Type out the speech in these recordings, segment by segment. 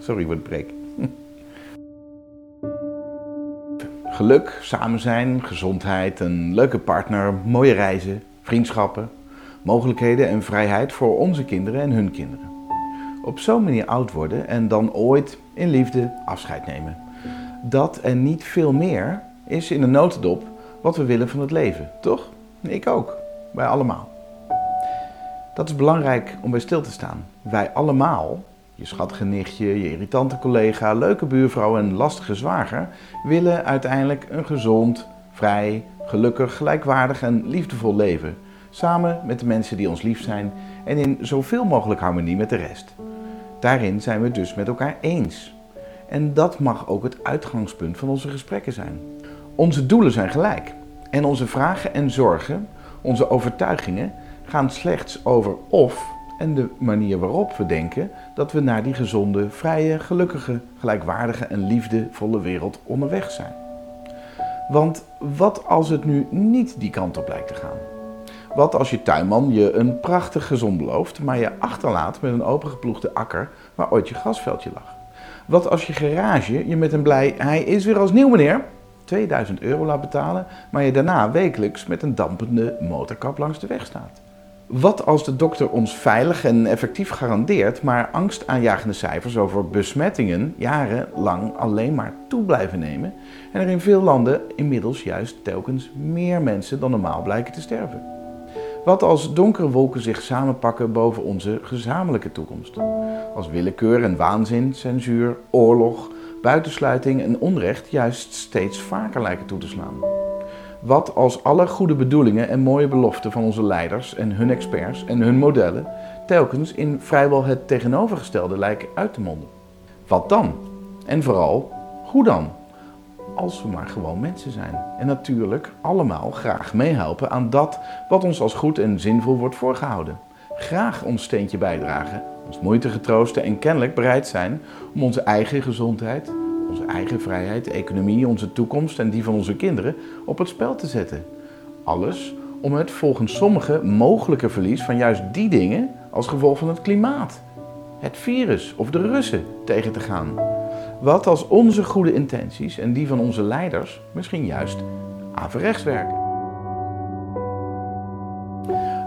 Sorry voor het break. Geluk, samen zijn, gezondheid, een leuke partner, mooie reizen, vriendschappen, mogelijkheden en vrijheid voor onze kinderen en hun kinderen. Op zo'n manier oud worden en dan ooit in liefde afscheid nemen. Dat en niet veel meer is in een notendop wat we willen van het leven, toch? Ik ook, wij allemaal. Dat is belangrijk om bij stil te staan. Wij allemaal, je schattige nichtje, je irritante collega, leuke buurvrouw en lastige zwager, willen uiteindelijk een gezond, vrij, gelukkig, gelijkwaardig en liefdevol leven. Samen met de mensen die ons lief zijn en in zoveel mogelijk harmonie met de rest. Daarin zijn we het dus met elkaar eens. En dat mag ook het uitgangspunt van onze gesprekken zijn. Onze doelen zijn gelijk. En onze vragen en zorgen, onze overtuigingen, gaan slechts over of en de manier waarop we denken dat we naar die gezonde, vrije, gelukkige, gelijkwaardige en liefdevolle wereld onderweg zijn. Want wat als het nu niet die kant op lijkt te gaan? Wat als je tuinman je een prachtig gezond belooft, maar je achterlaat met een opengeploegde akker waar ooit je grasveldje lag? Wat als je garage je met een blij hij is weer als nieuw meneer 2000 euro laat betalen, maar je daarna wekelijks met een dampende motorkap langs de weg staat? Wat als de dokter ons veilig en effectief garandeert, maar angstaanjagende cijfers over besmettingen jarenlang alleen maar toe blijven nemen en er in veel landen inmiddels juist telkens meer mensen dan normaal blijken te sterven? Wat als donkere wolken zich samenpakken boven onze gezamenlijke toekomst? Als willekeur en waanzin, censuur, oorlog, buitensluiting en onrecht juist steeds vaker lijken toe te slaan? Wat als alle goede bedoelingen en mooie beloften van onze leiders en hun experts en hun modellen telkens in vrijwel het tegenovergestelde lijken uit te monden? Wat dan? En vooral, hoe dan? Als we maar gewoon mensen zijn. En natuurlijk allemaal graag meehelpen aan dat wat ons als goed en zinvol wordt voorgehouden. Graag ons steentje bijdragen, ons moeite getroosten en kennelijk bereid zijn om onze eigen gezondheid, eigen vrijheid, economie, onze toekomst en die van onze kinderen op het spel te zetten. Alles om het volgens sommigen mogelijke verlies van juist die dingen als gevolg van het klimaat, het virus of de Russen tegen te gaan. Wat als onze goede intenties en die van onze leiders misschien juist averechts werken?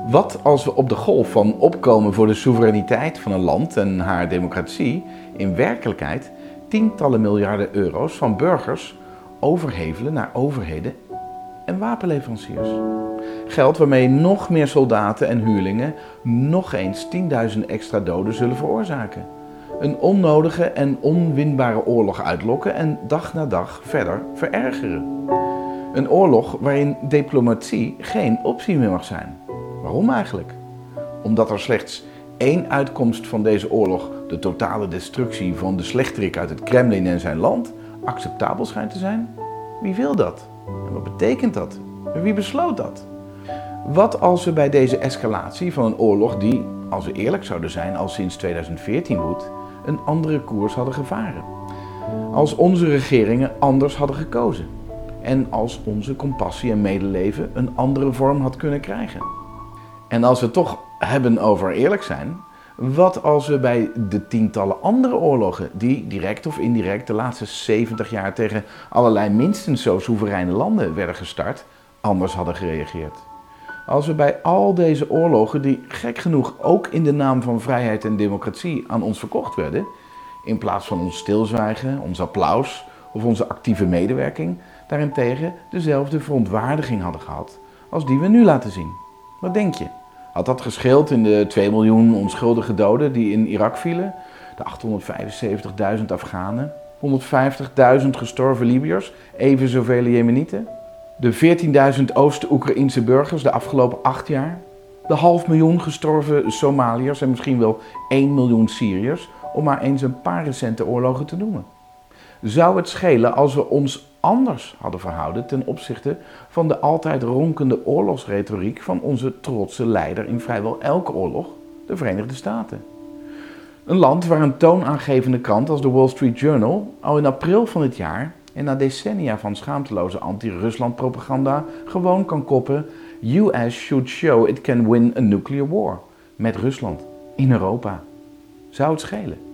Wat als we op de golf van opkomen voor de soevereiniteit van een land en haar democratie in werkelijkheid tientallen miljarden euro's van burgers overhevelen naar overheden en wapenleveranciers. Geld waarmee nog meer soldaten en huurlingen nog eens 10.000 extra doden zullen veroorzaken. Een onnodige en onwinbare oorlog uitlokken en dag na dag verder verergeren. Een oorlog waarin diplomatie geen optie meer mag zijn. Waarom eigenlijk? Omdat er slechts één uitkomst van deze oorlog, de totale destructie van de slechterik uit het Kremlin en zijn land, acceptabel schijnt te zijn? Wie wil dat? En wat betekent dat? En wie besloot dat? Wat als we bij deze escalatie van een oorlog die, als we eerlijk zouden zijn, al sinds 2014 woedt, een andere koers hadden gevaren? Als onze regeringen anders hadden gekozen? En als onze compassie en medeleven een andere vorm had kunnen krijgen? En als we toch hebben over eerlijk zijn, wat als we bij de tientallen andere oorlogen, die direct of indirect de laatste 70 jaar tegen allerlei minstens zo soevereine landen werden gestart, anders hadden gereageerd? Als we bij al deze oorlogen, die gek genoeg ook in de naam van vrijheid en democratie aan ons verkocht werden, in plaats van ons stilzwijgen, ons applaus of onze actieve medewerking, daarentegen dezelfde verontwaardiging hadden gehad als die we nu laten zien. Wat denk je? Had dat gescheeld in de 2 miljoen onschuldige doden die in Irak vielen, de 875.000 Afghanen, 150.000 gestorven Libiërs, even zoveel Jemenieten, de 14.000 Oost-Oekraïnse burgers de afgelopen acht jaar, de half miljoen gestorven Somaliërs en misschien wel 1 miljoen Syriërs, om maar eens een paar recente oorlogen te noemen. Zou het schelen als we ons anders hadden verhouden ten opzichte van de altijd ronkende oorlogsretoriek van onze trotse leider in vrijwel elke oorlog, de Verenigde Staten? Een land waar een toonaangevende krant als de Wall Street Journal al in april van dit jaar en na decennia van schaamteloze anti-Rusland propaganda gewoon kan koppen: US should show it can win a nuclear war met Rusland in Europa. Zou het schelen?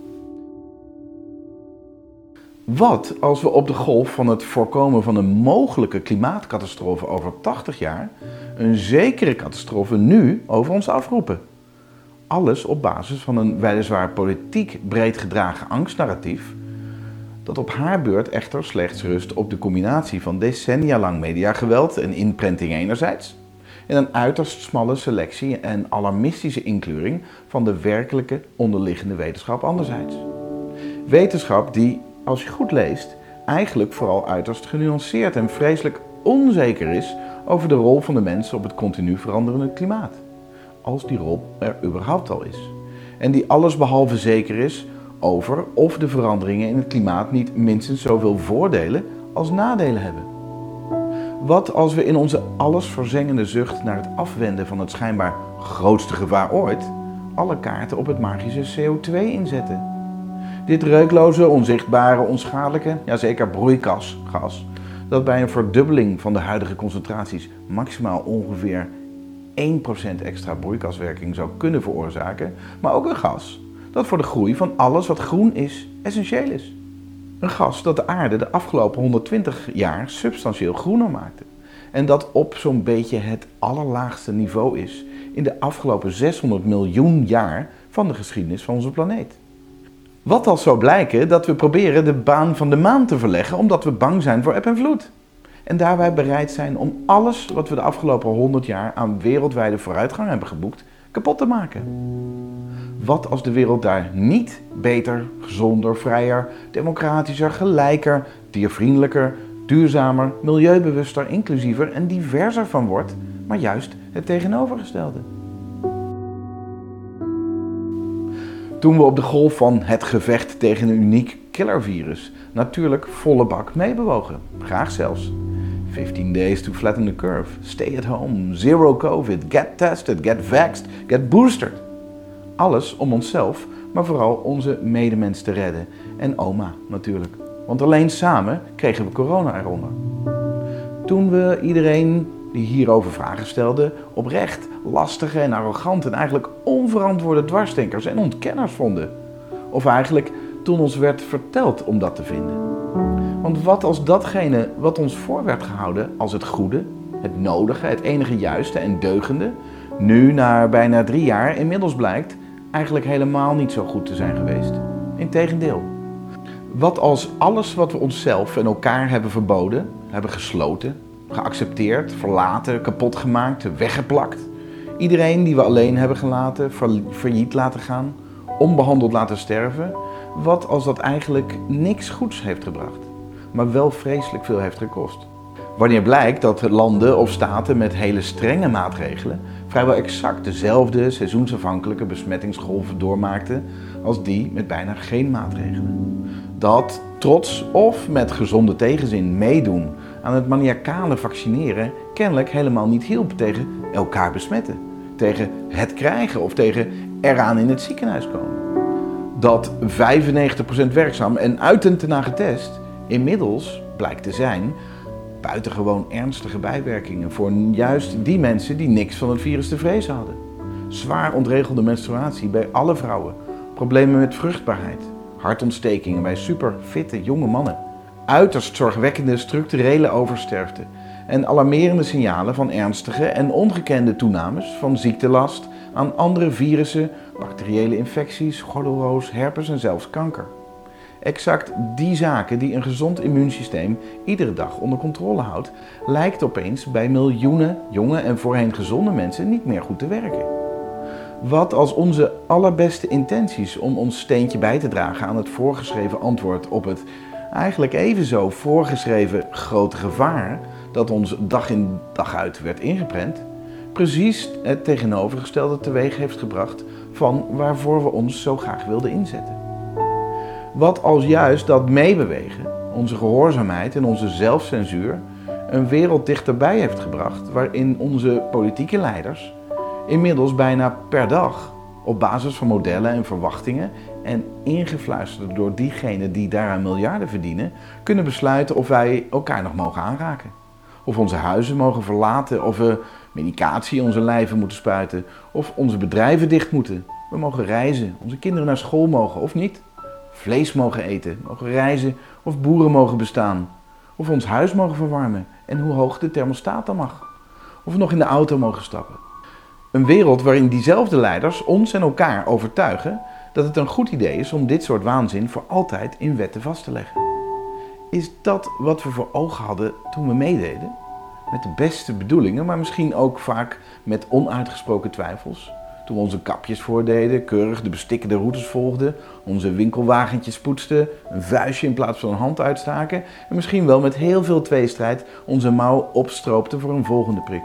Wat als we op de golf van het voorkomen van een mogelijke klimaatcatastrofe over 80 jaar een zekere catastrofe nu over ons afroepen? Alles op basis van een weliswaar politiek breed gedragen angstnarratief, dat op haar beurt echter slechts rust op de combinatie van decennia lang mediageweld en inprenting enerzijds en een uiterst smalle selectie en alarmistische inkleuring van de werkelijke onderliggende wetenschap anderzijds. Wetenschap die, als je goed leest, eigenlijk vooral uiterst genuanceerd en vreselijk onzeker is over de rol van de mens op het continu veranderende klimaat. Als die rol er überhaupt al is. En die allesbehalve zeker is over of de veranderingen in het klimaat niet minstens zoveel voordelen als nadelen hebben. Wat als we in onze allesverzengende zucht naar het afwenden van het schijnbaar grootste gevaar ooit alle kaarten op het magische CO2 inzetten? Dit reukloze, onzichtbare, onschadelijke, ja zeker broeikasgas, dat bij een verdubbeling van de huidige concentraties maximaal ongeveer 1% extra broeikaswerking zou kunnen veroorzaken, maar ook een gas dat voor de groei van alles wat groen is essentieel is. Een gas dat de aarde de afgelopen 120 jaar substantieel groener maakte. En dat op zo'n beetje het allerlaagste niveau is in de afgelopen 600 miljoen jaar van de geschiedenis van onze planeet. Wat als zou blijken dat we proberen de baan van de maan te verleggen omdat we bang zijn voor eb en vloed? En daarbij bereid zijn om alles wat we de afgelopen 100 jaar aan wereldwijde vooruitgang hebben geboekt kapot te maken. Wat als de wereld daar niet beter, gezonder, vrijer, democratischer, gelijker, diervriendelijker, duurzamer, milieubewuster, inclusiever en diverser van wordt, maar juist het tegenovergestelde? Toen we op de golf van het gevecht tegen een uniek killervirus natuurlijk volle bak meebewogen, graag zelfs. 15 days to flatten the curve. Stay at home. Zero COVID. Get tested. Get vaxxed. Get boosted alles om onszelf, maar vooral onze medemens te redden. En oma natuurlijk. Want alleen samen kregen we corona eronder. Toen we iedereen die hierover vragen stelde, oprecht lastige en arrogante en eigenlijk onverantwoorde dwarsdenkers en ontkenners vonden. Of eigenlijk toen ons werd verteld om dat te vinden. Want wat als datgene wat ons voor werd gehouden als het goede, het nodige, het enige juiste en deugende, nu na bijna drie jaar inmiddels blijkt eigenlijk helemaal niet zo goed te zijn geweest. Integendeel. Wat als alles wat we onszelf en elkaar hebben verboden, hebben gesloten, geaccepteerd, verlaten, kapot gemaakt, weggeplakt, iedereen die we alleen hebben gelaten, failliet laten gaan, onbehandeld laten sterven, wat als dat eigenlijk niks goeds heeft gebracht, maar wel vreselijk veel heeft gekost? Wanneer blijkt dat landen of staten met hele strenge maatregelen vrijwel exact dezelfde seizoensafhankelijke besmettingsgolven doormaakten als die met bijna geen maatregelen. Dat trots of met gezonde tegenzin meedoen aan het maniacale vaccineren kennelijk helemaal niet hielp tegen elkaar besmetten, tegen het krijgen of tegen eraan in het ziekenhuis komen. Dat 95% werkzaam en uitend na getest inmiddels blijkt te zijn buitengewoon ernstige bijwerkingen voor juist die mensen die niks van het virus te vrezen hadden. Zwaar ontregelde menstruatie bij alle vrouwen, problemen met vruchtbaarheid, hartontstekingen bij superfitte jonge mannen, uiterst zorgwekkende structurele oversterfte en alarmerende signalen van ernstige en ongekende toenames van ziektelast aan andere virussen, bacteriële infecties, gordelroos, herpes en zelfs kanker. Exact die zaken die een gezond immuunsysteem iedere dag onder controle houdt, lijkt opeens bij miljoenen jonge en voorheen gezonde mensen niet meer goed te werken. Wat als onze allerbeste intenties om ons steentje bij te dragen aan het voorgeschreven antwoord op het eigenlijk evenzo voorgeschreven grote gevaar dat ons dag in dag uit werd ingeprent, precies het tegenovergestelde teweeg heeft gebracht van waarvoor we ons zo graag wilden inzetten. Wat als juist dat meebewegen, onze gehoorzaamheid en onze zelfcensuur, een wereld dichterbij heeft gebracht waarin onze politieke leiders inmiddels bijna per dag op basis van modellen en verwachtingen en ingefluisterd door diegenen die daaraan miljarden verdienen, kunnen besluiten of wij elkaar nog mogen aanraken. Of onze huizen mogen verlaten, of we medicatie in onze lijven moeten spuiten, of onze bedrijven dicht moeten. We mogen reizen, onze kinderen naar school mogen of niet vlees mogen eten, mogen reizen of boeren mogen bestaan. Of ons huis mogen verwarmen en hoe hoog de thermostaat dan mag. Of we nog in de auto mogen stappen. Een wereld waarin diezelfde leiders ons en elkaar overtuigen dat het een goed idee is om dit soort waanzin voor altijd in wetten vast te leggen. Is dat wat we voor ogen hadden toen we meededen? Met de beste bedoelingen, maar misschien ook vaak met onuitgesproken twijfels. Toen we onze kapjes voordeden, keurig de bestikkende routes volgden, onze winkelwagentjes poetsten, een vuistje in plaats van een hand uitstaken en misschien wel met heel veel tweestrijd onze mouw opstroopten voor een volgende prik.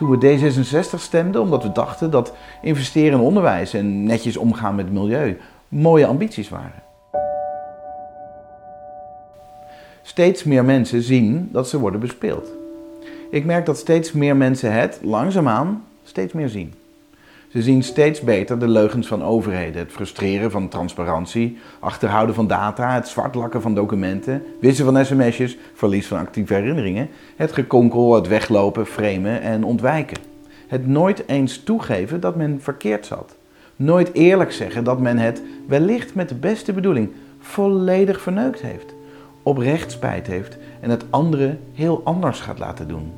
Toen we D66 stemden omdat we dachten dat investeren in onderwijs en netjes omgaan met het milieu mooie ambities waren. Steeds meer mensen zien dat ze worden bespeeld. Ik merk dat steeds meer mensen het langzaamaan steeds meer zien. Ze zien steeds beter de leugens van overheden, het frustreren van transparantie, achterhouden van data, het zwartlakken van documenten, wissen van sms'jes, verlies van actieve herinneringen, het gekonkel, het weglopen, framen en ontwijken. Het nooit eens toegeven dat men verkeerd zat. Nooit eerlijk zeggen dat men het, wellicht met de beste bedoeling, volledig verneukt heeft, oprecht spijt heeft en het andere heel anders gaat laten doen.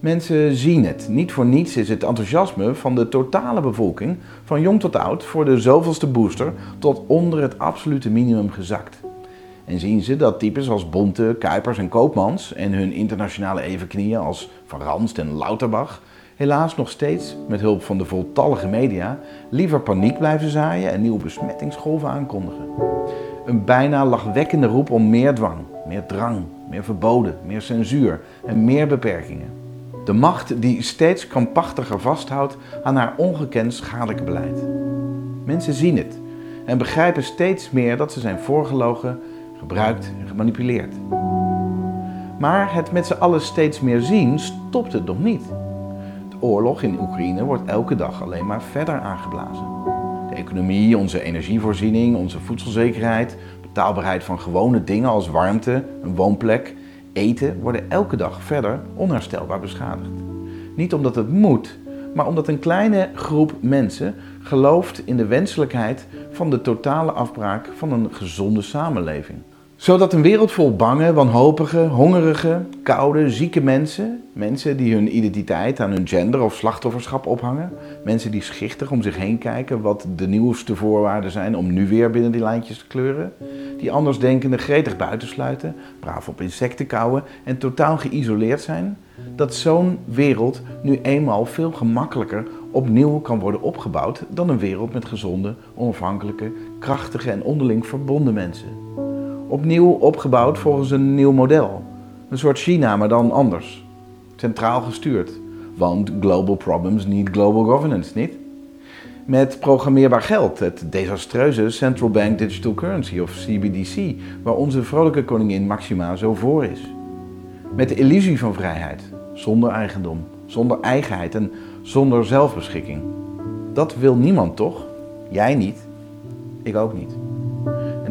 Mensen zien het. Niet voor niets is het enthousiasme van de totale bevolking, van jong tot oud, voor de zoveelste booster tot onder het absolute minimum gezakt. En zien ze dat types als Bonte, Kuipers en Koopmans en hun internationale evenknieën als Van Ranst en Lauterbach helaas nog steeds, met hulp van de voltallige media, liever paniek blijven zaaien en nieuwe besmettingsgolven aankondigen. Een bijna lachwekkende roep om meer dwang, meer drang, meer verboden, meer censuur en meer beperkingen. De macht die steeds krampachtiger vasthoudt aan haar ongekend schadelijke beleid. Mensen zien het en begrijpen steeds meer dat ze zijn voorgelogen, gebruikt en gemanipuleerd. Maar het met z'n allen steeds meer zien stopt het nog niet. De oorlog in Oekraïne wordt elke dag alleen maar verder aangeblazen. De economie, onze energievoorziening, onze voedselzekerheid, betaalbaarheid van gewone dingen als warmte, een woonplek eten worden elke dag verder onherstelbaar beschadigd. Niet omdat het moet, maar omdat een kleine groep mensen gelooft in de wenselijkheid van de totale afbraak van een gezonde samenleving zodat een wereld vol bange, wanhopige, hongerige, koude, zieke mensen, mensen die hun identiteit aan hun gender of slachtofferschap ophangen, mensen die schichtig om zich heen kijken wat de nieuwste voorwaarden zijn om nu weer binnen die lijntjes te kleuren, die andersdenkenden gretig buitensluiten, braaf op insecten kauwen en totaal geïsoleerd zijn, dat zo'n wereld nu eenmaal veel gemakkelijker opnieuw kan worden opgebouwd dan een wereld met gezonde, onafhankelijke, krachtige en onderling verbonden mensen opnieuw opgebouwd volgens een nieuw model. Een soort China, maar dan anders. Centraal gestuurd. Want global problems need global governance, niet? Met programmeerbaar geld, het desastreuze Central Bank Digital Currency of CBDC, waar onze vrolijke koningin Maxima zo voor is. Met de illusie van vrijheid, zonder eigendom, zonder eigenheid en zonder zelfbeschikking. Dat wil niemand toch? Jij niet, ik ook niet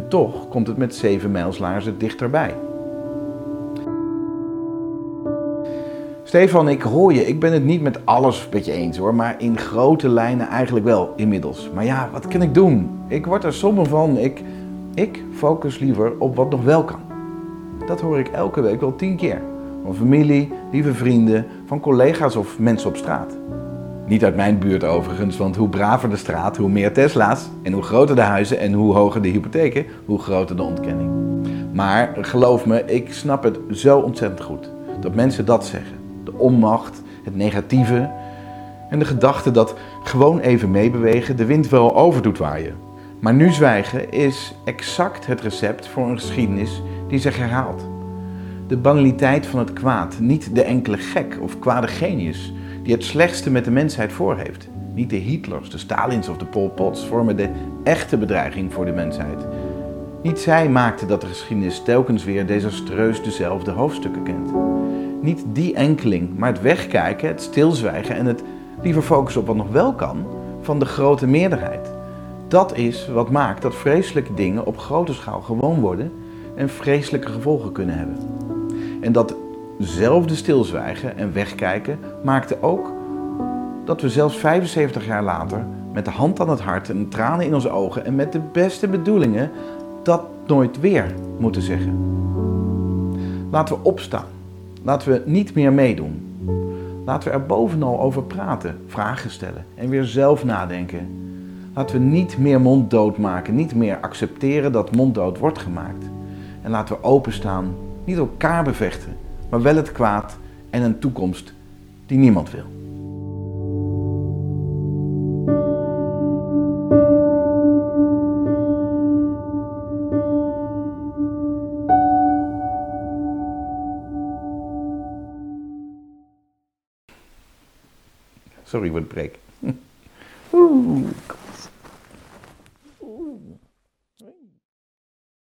toch komt het met zeven mijlslaarzen dichterbij. Stefan, ik hoor je. Ik ben het niet met alles met je eens hoor, maar in grote lijnen eigenlijk wel inmiddels. Maar ja, wat kan ik doen? Ik word er somber van. Ik, ik focus liever op wat nog wel kan. Dat hoor ik elke week wel tien keer. Van familie, lieve vrienden, van collega's of mensen op straat. Niet uit mijn buurt overigens, want hoe braver de straat, hoe meer Tesla's. En hoe groter de huizen en hoe hoger de hypotheken, hoe groter de ontkenning. Maar geloof me, ik snap het zo ontzettend goed. Dat mensen dat zeggen. De onmacht, het negatieve. En de gedachte dat gewoon even meebewegen de wind wel over doet waaien. Maar nu zwijgen is exact het recept voor een geschiedenis die zich herhaalt. De banaliteit van het kwaad, niet de enkele gek of kwade genius die het slechtste met de mensheid voor heeft. Niet de Hitlers, de Stalins of de Pol Pots vormen de echte bedreiging voor de mensheid. Niet zij maakten dat de geschiedenis telkens weer desastreus dezelfde hoofdstukken kent. Niet die enkeling, maar het wegkijken, het stilzwijgen en het liever focussen op wat nog wel kan van de grote meerderheid. Dat is wat maakt dat vreselijke dingen op grote schaal gewoon worden en vreselijke gevolgen kunnen hebben. En dat zelfde stilzwijgen en wegkijken maakte ook dat we zelfs 75 jaar later met de hand aan het hart en tranen in onze ogen en met de beste bedoelingen dat nooit weer moeten zeggen. Laten we opstaan. Laten we niet meer meedoen. Laten we er bovenal over praten, vragen stellen en weer zelf nadenken. Laten we niet meer monddood maken, niet meer accepteren dat monddood wordt gemaakt. En laten we openstaan, niet elkaar bevechten, maar wel het kwaad en een toekomst die niemand wil. Sorry voor het break. Oeh.